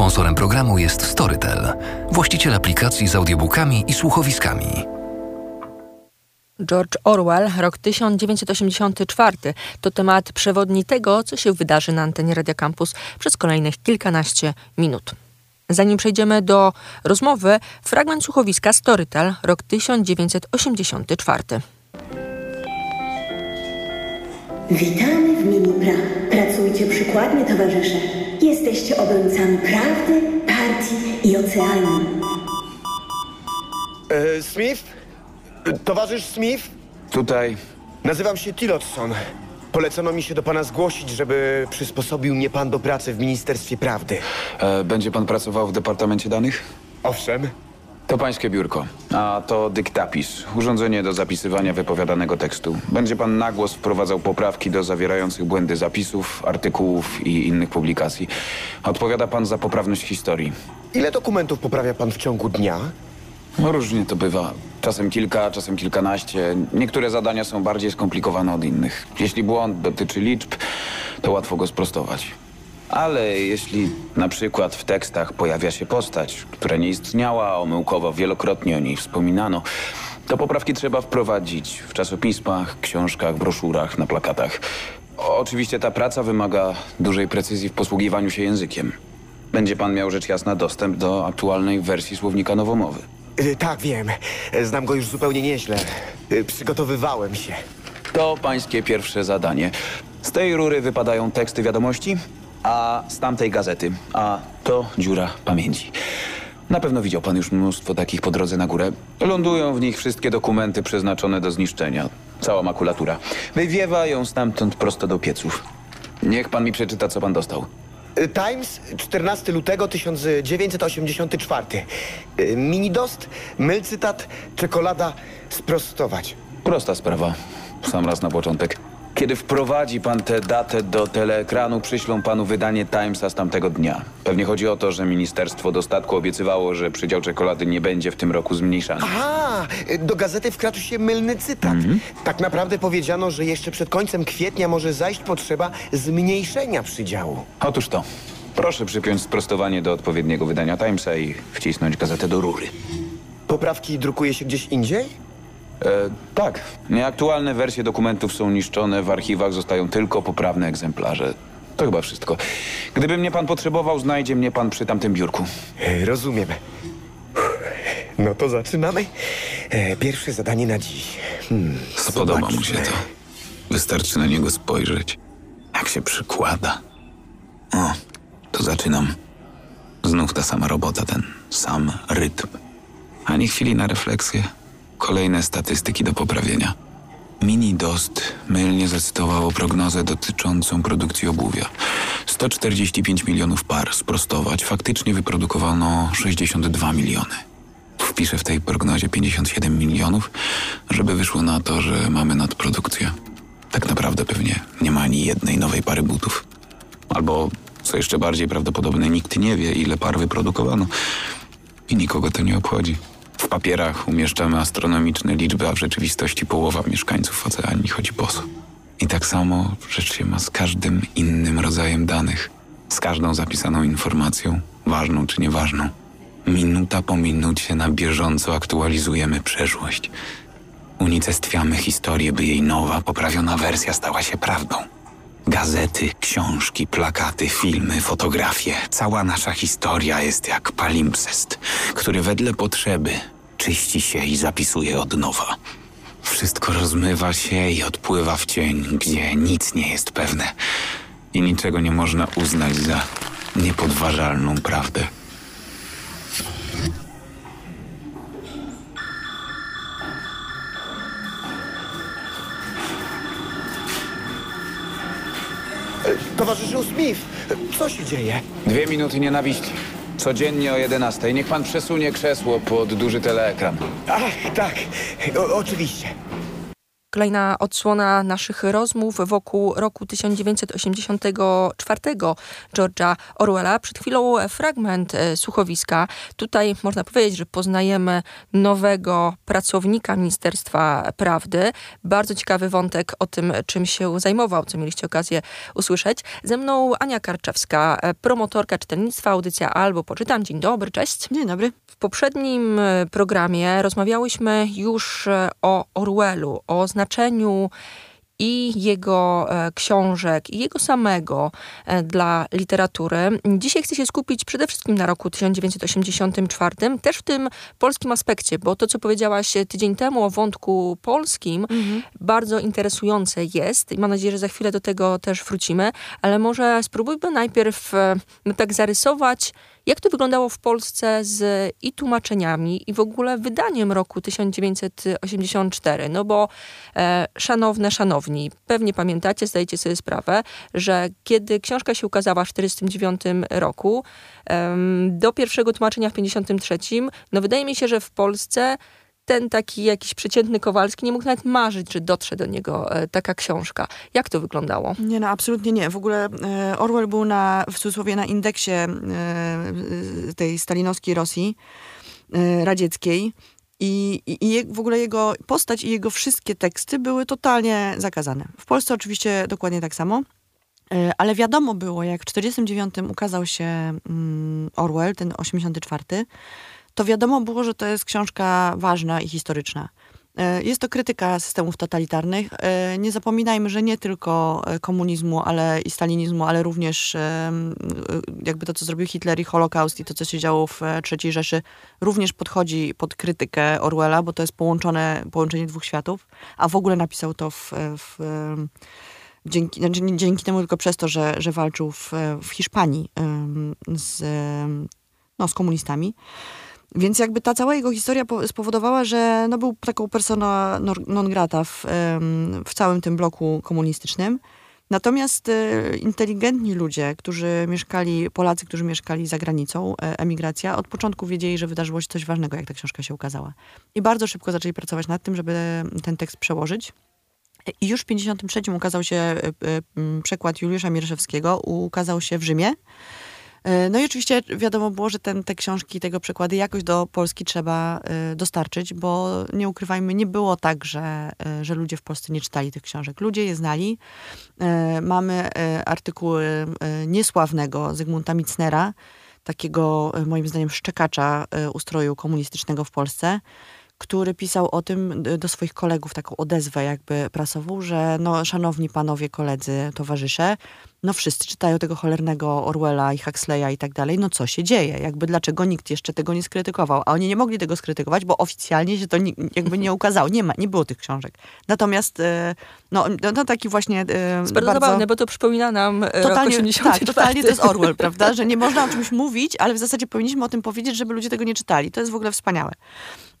Sponsorem programu jest Storytel, właściciel aplikacji z audiobookami i słuchowiskami. George Orwell, rok 1984, to temat przewodni tego, co się wydarzy na antenie Radia Campus przez kolejnych kilkanaście minut. Zanim przejdziemy do rozmowy, fragment słuchowiska Storytel, rok 1984. Witamy w Minipra. Pracujcie przykładnie, towarzysze. Jesteście obrońcami prawdy, partii i oceanii. E, Smith? E, Towarzysz Smith? Tutaj Nazywam się Tillotson. Polecono mi się do pana zgłosić, żeby przysposobił mnie pan do pracy w Ministerstwie Prawdy. e, będzie pan pracował w Departamencie Danych? Owszem. To pańskie biurko, a to dyktapis, urządzenie do zapisywania wypowiadanego tekstu. Będzie pan na głos wprowadzał poprawki do zawierających błędy zapisów, artykułów i innych publikacji. Odpowiada pan za poprawność historii. Ile dokumentów poprawia pan w ciągu dnia? No różnie to bywa. Czasem kilka, czasem kilkanaście. Niektóre zadania są bardziej skomplikowane od innych. Jeśli błąd dotyczy liczb, to łatwo go sprostować. Ale jeśli na przykład w tekstach pojawia się postać, która nie istniała, omyłkowo wielokrotnie o niej wspominano, to poprawki trzeba wprowadzić w czasopismach, książkach, broszurach, na plakatach. Oczywiście ta praca wymaga dużej precyzji w posługiwaniu się językiem. Będzie pan miał rzecz jasna dostęp do aktualnej wersji słownika nowomowy. E, tak, wiem. Znam go już zupełnie nieźle. E, Przygotowywałem się. To pańskie pierwsze zadanie. Z tej rury wypadają teksty wiadomości, a z tamtej gazety. A to dziura pamięci. Na pewno widział pan już mnóstwo takich po drodze na górę. Lądują w nich wszystkie dokumenty przeznaczone do zniszczenia. Cała makulatura. Wywiewa ją stamtąd prosto do pieców. Niech pan mi przeczyta, co pan dostał. E, Times, 14 lutego 1984. E, Minidost, mylcytat, czekolada, sprostować. Prosta sprawa. Sam raz na początek. Kiedy wprowadzi pan tę datę do teleekranu, przyślą panu wydanie Timesa z tamtego dnia. Pewnie chodzi o to, że Ministerstwo Dostatku obiecywało, że przydział czekolady nie będzie w tym roku zmniejszany. Aha, do gazety wkradł się mylny cytat. Tak naprawdę powiedziano, że jeszcze przed końcem kwietnia może zajść potrzeba zmniejszenia przydziału. Otóż to. Proszę przypiąć sprostowanie do odpowiedniego wydania Timesa i wcisnąć gazetę do rury. Poprawki drukuje się gdzieś indziej? E, tak. Nieaktualne wersje dokumentów są niszczone, w archiwach zostają tylko poprawne egzemplarze. To chyba wszystko. Gdyby mnie pan potrzebował, znajdzie mnie pan przy tamtym biurku. E, Rozumiem. No to zaczynamy. E, Pierwsze zadanie na dziś. Hmm, Spodoba mu się zobaczmy. to. Wystarczy na niego spojrzeć. Jak się przykłada. O, to zaczynam. Znów ta sama robota, ten sam rytm. Ani chwili na refleksję. Kolejne statystyki do poprawienia. Mini Dost mylnie zacytowało prognozę dotyczącą produkcji obuwia. 145 milionów par sprostować. Faktycznie wyprodukowano 62 miliony. Wpiszę w tej prognozie 57 milionów, żeby wyszło na to, że mamy nadprodukcję. Tak naprawdę pewnie nie ma ani jednej nowej pary butów. Albo, co jeszcze bardziej prawdopodobne, nikt nie wie, ile par wyprodukowano. I nikogo to nie obchodzi. W papierach umieszczamy astronomiczne liczby, a w rzeczywistości połowa mieszkańców oceanii chodzi boso. I tak samo rzecz się ma z każdym innym rodzajem danych. Z każdą zapisaną informacją, ważną czy nieważną. Minuta po minucie na bieżąco aktualizujemy przeszłość. Unicestwiamy historię, by jej nowa, poprawiona wersja stała się prawdą. Gazety, książki, plakaty, filmy, fotografie. Cała nasza historia jest jak palimpsest, który wedle potrzeby czyści się i zapisuje od nowa. Wszystko rozmywa się i odpływa w cień, gdzie nic nie jest pewne i niczego nie można uznać za niepodważalną prawdę. E, co się dzieje? Dwie minuty nienawiści. Codziennie o 11. Niech pan przesunie krzesło pod duży teleekran. Ach, tak, o, oczywiście. Kolejna odsłona naszych rozmów wokół roku 1984 George'a Orwella. Przed chwilą fragment e, słuchowiska. Tutaj można powiedzieć, że poznajemy nowego pracownika Ministerstwa Prawdy. Bardzo ciekawy wątek o tym, czym się zajmował, co mieliście okazję usłyszeć. Ze mną Ania Karczewska, e, promotorka czytelnictwa, audycja Albo Poczytam. Dzień dobry, cześć. Dzień dobry. W poprzednim e, programie rozmawiałyśmy już o Orwellu, o znaczeniu i jego e, książek, i jego samego e, dla literatury. Dzisiaj chcę się skupić przede wszystkim na roku 1984, też w tym polskim aspekcie, bo to, co powiedziałaś tydzień temu o wątku polskim, mhm. bardzo interesujące jest i mam nadzieję, że za chwilę do tego też wrócimy, ale może spróbujmy najpierw e, tak zarysować, jak to wyglądało w Polsce z i tłumaczeniami, i w ogóle wydaniem roku 1984? No bo, e, szanowne, szanowni, pewnie pamiętacie, zdajecie sobie sprawę, że kiedy książka się ukazała w 1949 roku, e, do pierwszego tłumaczenia w 1953, no wydaje mi się, że w Polsce ten taki jakiś przeciętny Kowalski nie mógł nawet marzyć, że dotrze do niego e, taka książka. Jak to wyglądało? Nie, no absolutnie nie. W ogóle e, Orwell był na, w cudzysłowie na indeksie e, tej stalinowskiej Rosji radzieckiej. I, i, I, w ogóle jego postać i jego wszystkie teksty były totalnie zakazane. W Polsce oczywiście dokładnie tak samo. Ale wiadomo było, jak w 1949 ukazał się mm, Orwell, ten 84, to wiadomo było, że to jest książka ważna i historyczna. E, jest to krytyka systemów totalitarnych. E, nie zapominajmy, że nie tylko e, komunizmu, ale i stalinizmu, ale również jakby to, co zrobił Hitler i Holokaust i to, co się działo w III Rzeszy, również podchodzi pod krytykę Orwella, bo to jest połączone, połączenie dwóch światów, a w ogóle napisał to w, w dzięki, znaczy dzięki temu, tylko przez to, że, że walczył w, w Hiszpanii z, no, z komunistami. Więc jakby ta cała jego historia spowodowała, że no był taką persona non grata w, w całym tym bloku komunistycznym. Natomiast e, inteligentni ludzie, którzy mieszkali, Polacy, którzy mieszkali za granicą, e, emigracja, od początku wiedzieli, że wydarzyło się coś ważnego, jak ta książka się ukazała. I bardzo szybko zaczęli pracować nad tym, żeby ten tekst przełożyć. I już w 1953 ukazał się e, przekład Juliusza Mierzewskiego, ukazał się w Rzymie. E, no i oczywiście wiadomo było, że ten, te książki, tego przykłady jakoś do Polski trzeba e, dostarczyć, bo nie ukrywajmy, nie było tak, że, e, że ludzie w Polsce nie czytali tych książek. Ludzie je znali. Mamy artykuły niesławnego Zygmunta Micnera, takiego moim zdaniem szczekacza ustroju komunistycznego w Polsce, który pisał o tym do swoich kolegów, taką odezwę jakby prasową, że no, szanowni panowie, koledzy, towarzysze, no wszyscy czytają tego cholernego Orwella i Huxleya i tak dalej, no co się dzieje? Jakby dlaczego nikt jeszcze tego nie skrytykował? A oni nie mogli tego skrytykować, bo oficjalnie się to jakby nie ukazało. Nie ma, nie było tych książek. Natomiast e, no, no, no taki właśnie... E, bardzo zabawne, bo to przypomina nam e, totalnie, rok 84. Tak, totalnie to jest Orwell, prawda? Że nie można o czymś mówić, ale w zasadzie powinniśmy o tym powiedzieć, żeby ludzie tego nie czytali. To jest w ogóle wspaniałe.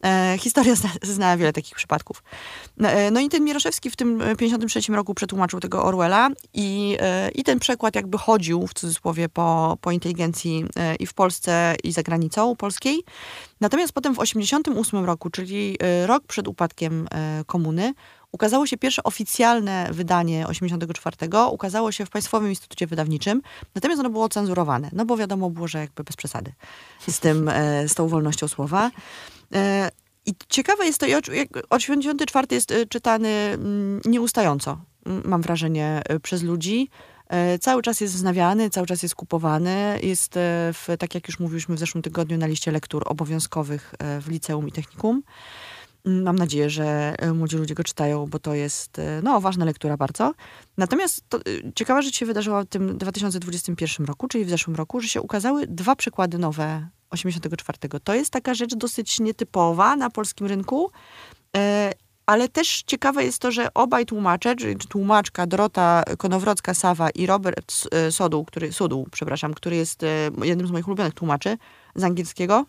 E, historia zna, zna wiele takich przypadków. E, no i ten Mieroszewski w tym 53 roku przetłumaczył tego Orwella i, e, i ten przekład jakby chodził w cudzysłowie po, po inteligencji e, i w Polsce i za granicą polskiej. Natomiast potem w 88 roku, czyli e, rok przed upadkiem e, komuny, ukazało się pierwsze oficjalne wydanie 84. Ukazało się w Państwowym Instytucie Wydawniczym, natomiast ono było cenzurowane, no bo wiadomo było, że jakby bez przesady z, tym, z tą wolnością słowa. I ciekawe jest to, i 84 jest czytany mm, nieustająco, mam wrażenie, przez ludzi. E, cały czas jest wznawiany, cały czas jest kupowany. Jest, e, w, tak jak już mówiliśmy w zeszłym tygodniu, na liście lektur obowiązkowych e, w liceum i technikum. Mam nadzieję, że młodzi ludzie go czytają, bo to jest no, ważna lektura bardzo. Natomiast to, ciekawa rzecz się wydarzyła w tym 2021 roku, czyli w zeszłym roku, że się ukazały dwa przykłady nowe 84. To jest taka rzecz dosyć nietypowa na polskim rynku ale też ciekawe jest to, że obaj tłumacze, czyli tłumaczka Dorota Konowrocka-Sawa i Robert e, Sodół, który, przepraszam, który jest e, jednym z moich ulubionych tłumaczy z angielskiego,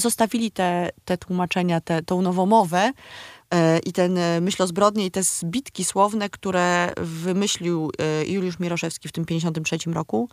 zostawili te, te tłumaczenia, te, tą nowomowę e, i ten myśl o zbrodni i te zbitki słowne, które wymyślił Juliusz Mieroszewski w tym 53 roku.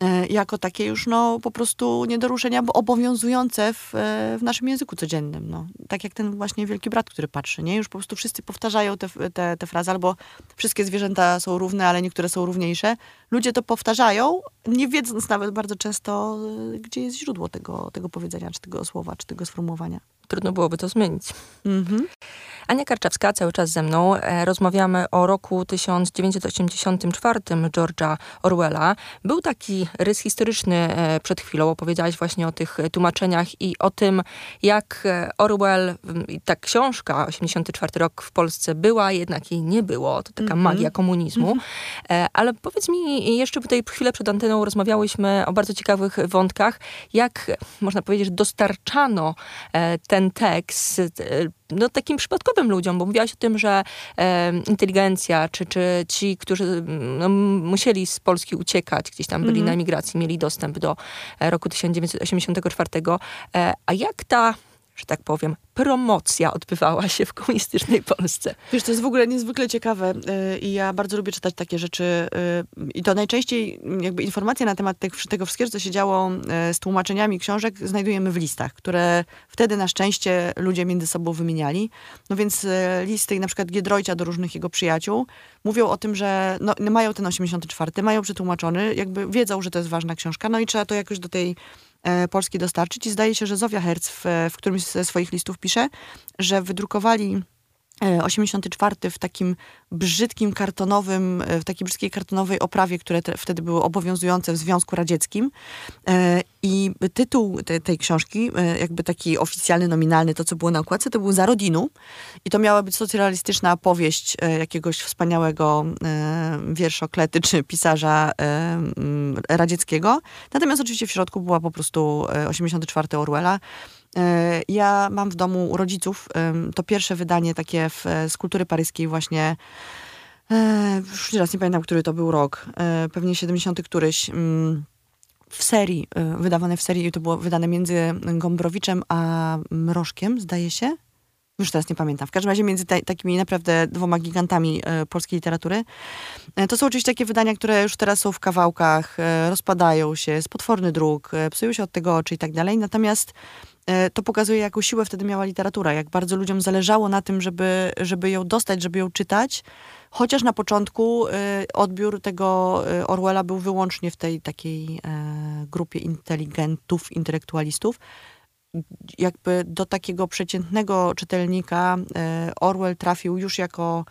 E, jako takie już no, po prostu nie do ruszenia, bo obowiązujące w, e, w naszym języku codziennym. No. Tak jak ten właśnie wielki brat, który patrzy, nie? Już po prostu wszyscy powtarzają te, te, te frazy, albo wszystkie zwierzęta są równe, ale niektóre są równiejsze. Ludzie to powtarzają, nie wiedząc nawet bardzo często, e, gdzie jest źródło tego, tego powiedzenia, czy tego słowa, czy tego sformułowania. Trudno byłoby to zmienić. Mhm. Ania Karczewska cały czas ze mną. E, rozmawiamy o roku 1984 George'a Orwella. Był taki rys historyczny e, przed chwilą. Opowiedziałaś właśnie o tych tłumaczeniach i o tym, jak e, Orwell, ta książka 84 rok w Polsce była, jednak jej nie było. To taka Mhm. magia komunizmu. E, Ale powiedz mi, jeszcze tutaj chwilę przed anteną rozmawiałyśmy o bardzo ciekawych wątkach, jak można powiedzieć, dostarczano e, ten tekst e, no, takim przypadkowym ludziom, bo mówiłaś o tym, że e, inteligencja, czy, czy ci, którzy mm, no, musieli z Polski uciekać, gdzieś tam byli na emigracji, mieli dostęp do e, roku 1984. E, a jak ta, że tak powiem, promocja odbywała się w komunistycznej Polsce? Wiesz, to jest w ogóle niezwykle ciekawe y, i ja bardzo lubię czytać takie rzeczy y, i to najczęściej jakby informacje na temat tego wszystkiego, co się działo y, z tłumaczeniami książek znajdujemy w listach, które wtedy na szczęście ludzie między sobą wymieniali. No więc listy na przykład Giedroycia do różnych jego przyjaciół mówią o tym, że no, mają ten 84, mają przetłumaczony, jakby wiedzą, że to jest ważna książka, no i trzeba to jakoś do tej Polski dostarczyć i zdaje się, że Zofia Herz w, w którymś ze swoich listów pisze, że wydrukowali e, 84 w takim brzydkim kartonowym, e, w takiej brzydkiej kartonowej oprawie, które te, wtedy były obowiązujące w Związku Radzieckim. E, I tytuł te, tej książki, e, jakby taki oficjalny, nominalny, to co było na okładce, to był Za rodinu. I to miała być socrealistyczna powieść e, jakiegoś wspaniałego e, wierszoklety czy pisarza e, radzieckiego. Natomiast oczywiście w środku była po prostu e, 84 Orwella. E, Ja mam w domu rodziców to pierwsze wydanie takie w, z kultury paryskiej właśnie e, już teraz nie pamiętam, który to był rok, e, pewnie 70 któryś, mm, w serii, e, wydawane w serii to było wydane między Gombrowiczem a Mrożkiem, zdaje się. Już teraz nie pamiętam. W każdym razie między ta, takimi naprawdę dwoma gigantami e, polskiej literatury. E, to są oczywiście takie wydania, które już teraz są w kawałkach, e, rozpadają się, jest potworny druk, e, psują się od tego oczy i tak dalej. Natomiast e, to pokazuje, jaką siłę wtedy miała literatura, jak bardzo ludziom zależało na tym, żeby, żeby ją dostać, żeby ją czytać. Chociaż na początku odbiór tego Orwella był wyłącznie w tej takiej grupie inteligentów, intelektualistów. Jakby do takiego przeciętnego czytelnika e, Orwell trafił już jako,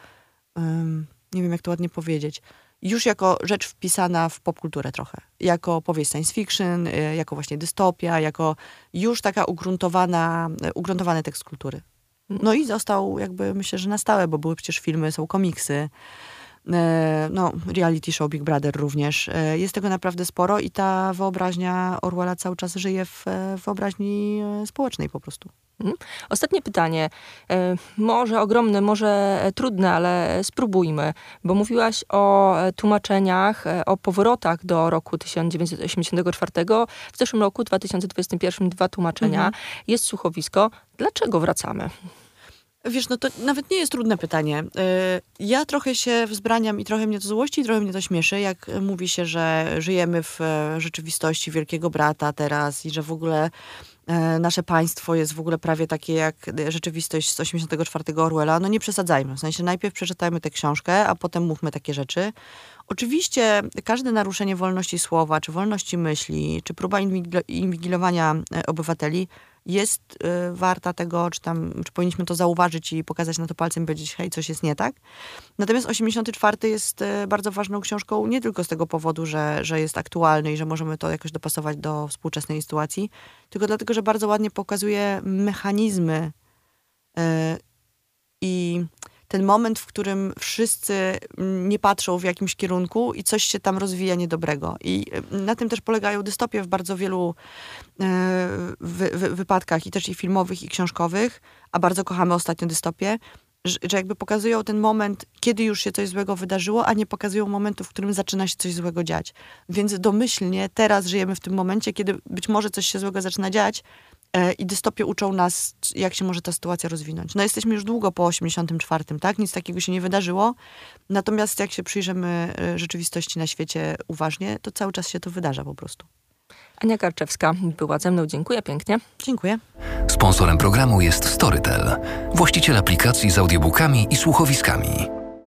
nie wiem jak to ładnie powiedzieć, już jako rzecz wpisana w popkulturę trochę. Jako powieść science fiction, e, jako właśnie dystopia, jako już taka ugruntowana, e, ugruntowany tekst kultury. No i został jakby, myślę, że na stałe, bo były przecież filmy, są komiksy, no reality show Big Brother również. E, Jest tego naprawdę sporo i ta wyobraźnia Orwella cały czas żyje w e, wyobraźni e, społecznej po prostu. Ostatnie pytanie. E, Może ogromne, może e, trudne, ale spróbujmy. Bo mówiłaś o e, tłumaczeniach, e, o powrotach do roku 1984. W zeszłym roku, 2021, dwa tłumaczenia. Jest słuchowisko. Dlaczego wracamy? Wiesz, no to nawet nie jest trudne pytanie. Y, Ja trochę się wzbraniam i trochę mnie to złości, i trochę mnie to śmieszy, jak mówi się, że żyjemy w e, rzeczywistości Wielkiego Brata teraz i że w ogóle e, nasze państwo jest w ogóle prawie takie jak rzeczywistość z 84 Orwella. No nie przesadzajmy. W sensie najpierw przeczytajmy tę książkę, a potem mówmy takie rzeczy. Oczywiście każde naruszenie wolności słowa, czy wolności myśli, czy próba inwigilo- inwigilowania e, obywateli jest y, warta tego, czy tam, czy powinniśmy to zauważyć i pokazać na to palcem i powiedzieć, hej, coś jest nie tak. Natomiast 84 jest y, bardzo ważną książką nie tylko z tego powodu, że, że jest aktualny i że możemy to jakoś dopasować do współczesnej sytuacji, tylko dlatego, że bardzo ładnie pokazuje mechanizmy y, i ten moment, w którym wszyscy mm, nie patrzą w jakimś kierunku i coś się tam rozwija niedobrego. I y, na tym też polegają dystopie w bardzo wielu e, wy, wy, wypadkach i też i filmowych, i książkowych, a bardzo kochamy ostatnio dystopię, że, że jakby pokazują ten moment, kiedy już się coś złego wydarzyło, a nie pokazują momentu, w którym zaczyna się coś złego dziać. Więc domyślnie teraz żyjemy w tym momencie, kiedy być może coś się złego zaczyna dziać I dystopie uczą nas, jak się może ta sytuacja rozwinąć. No jesteśmy już długo po 84, tak? Nic takiego się nie wydarzyło. Natomiast jak się przyjrzymy e, rzeczywistości na świecie uważnie, to cały czas się to wydarza po prostu. Ania Karczewska była ze mną. Dziękuję pięknie. Dziękuję. Sponsorem programu jest Storytel, właściciel aplikacji z audiobookami i słuchowiskami.